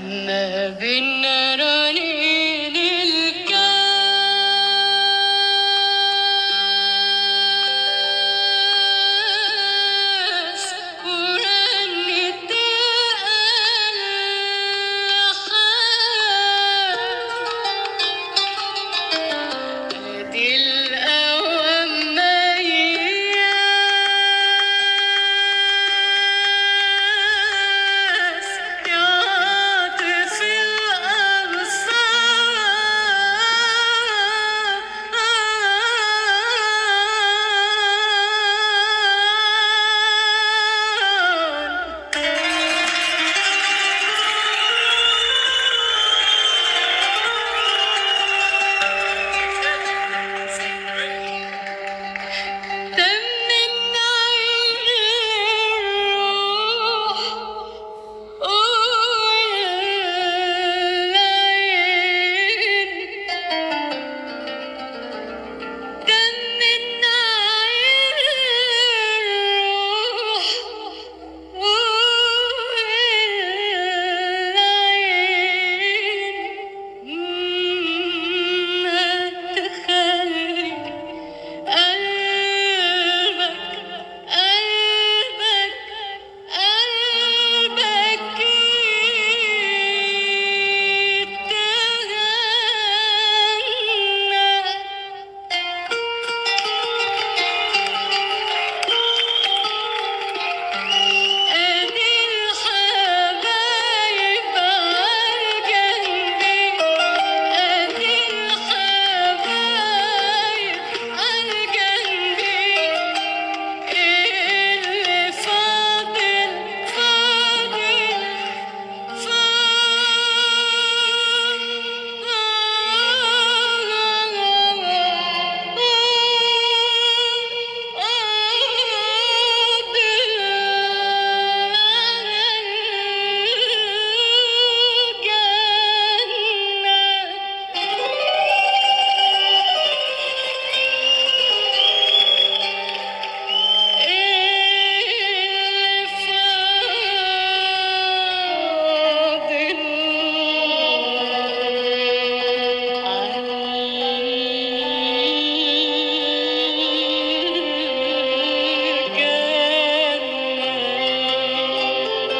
Never, never.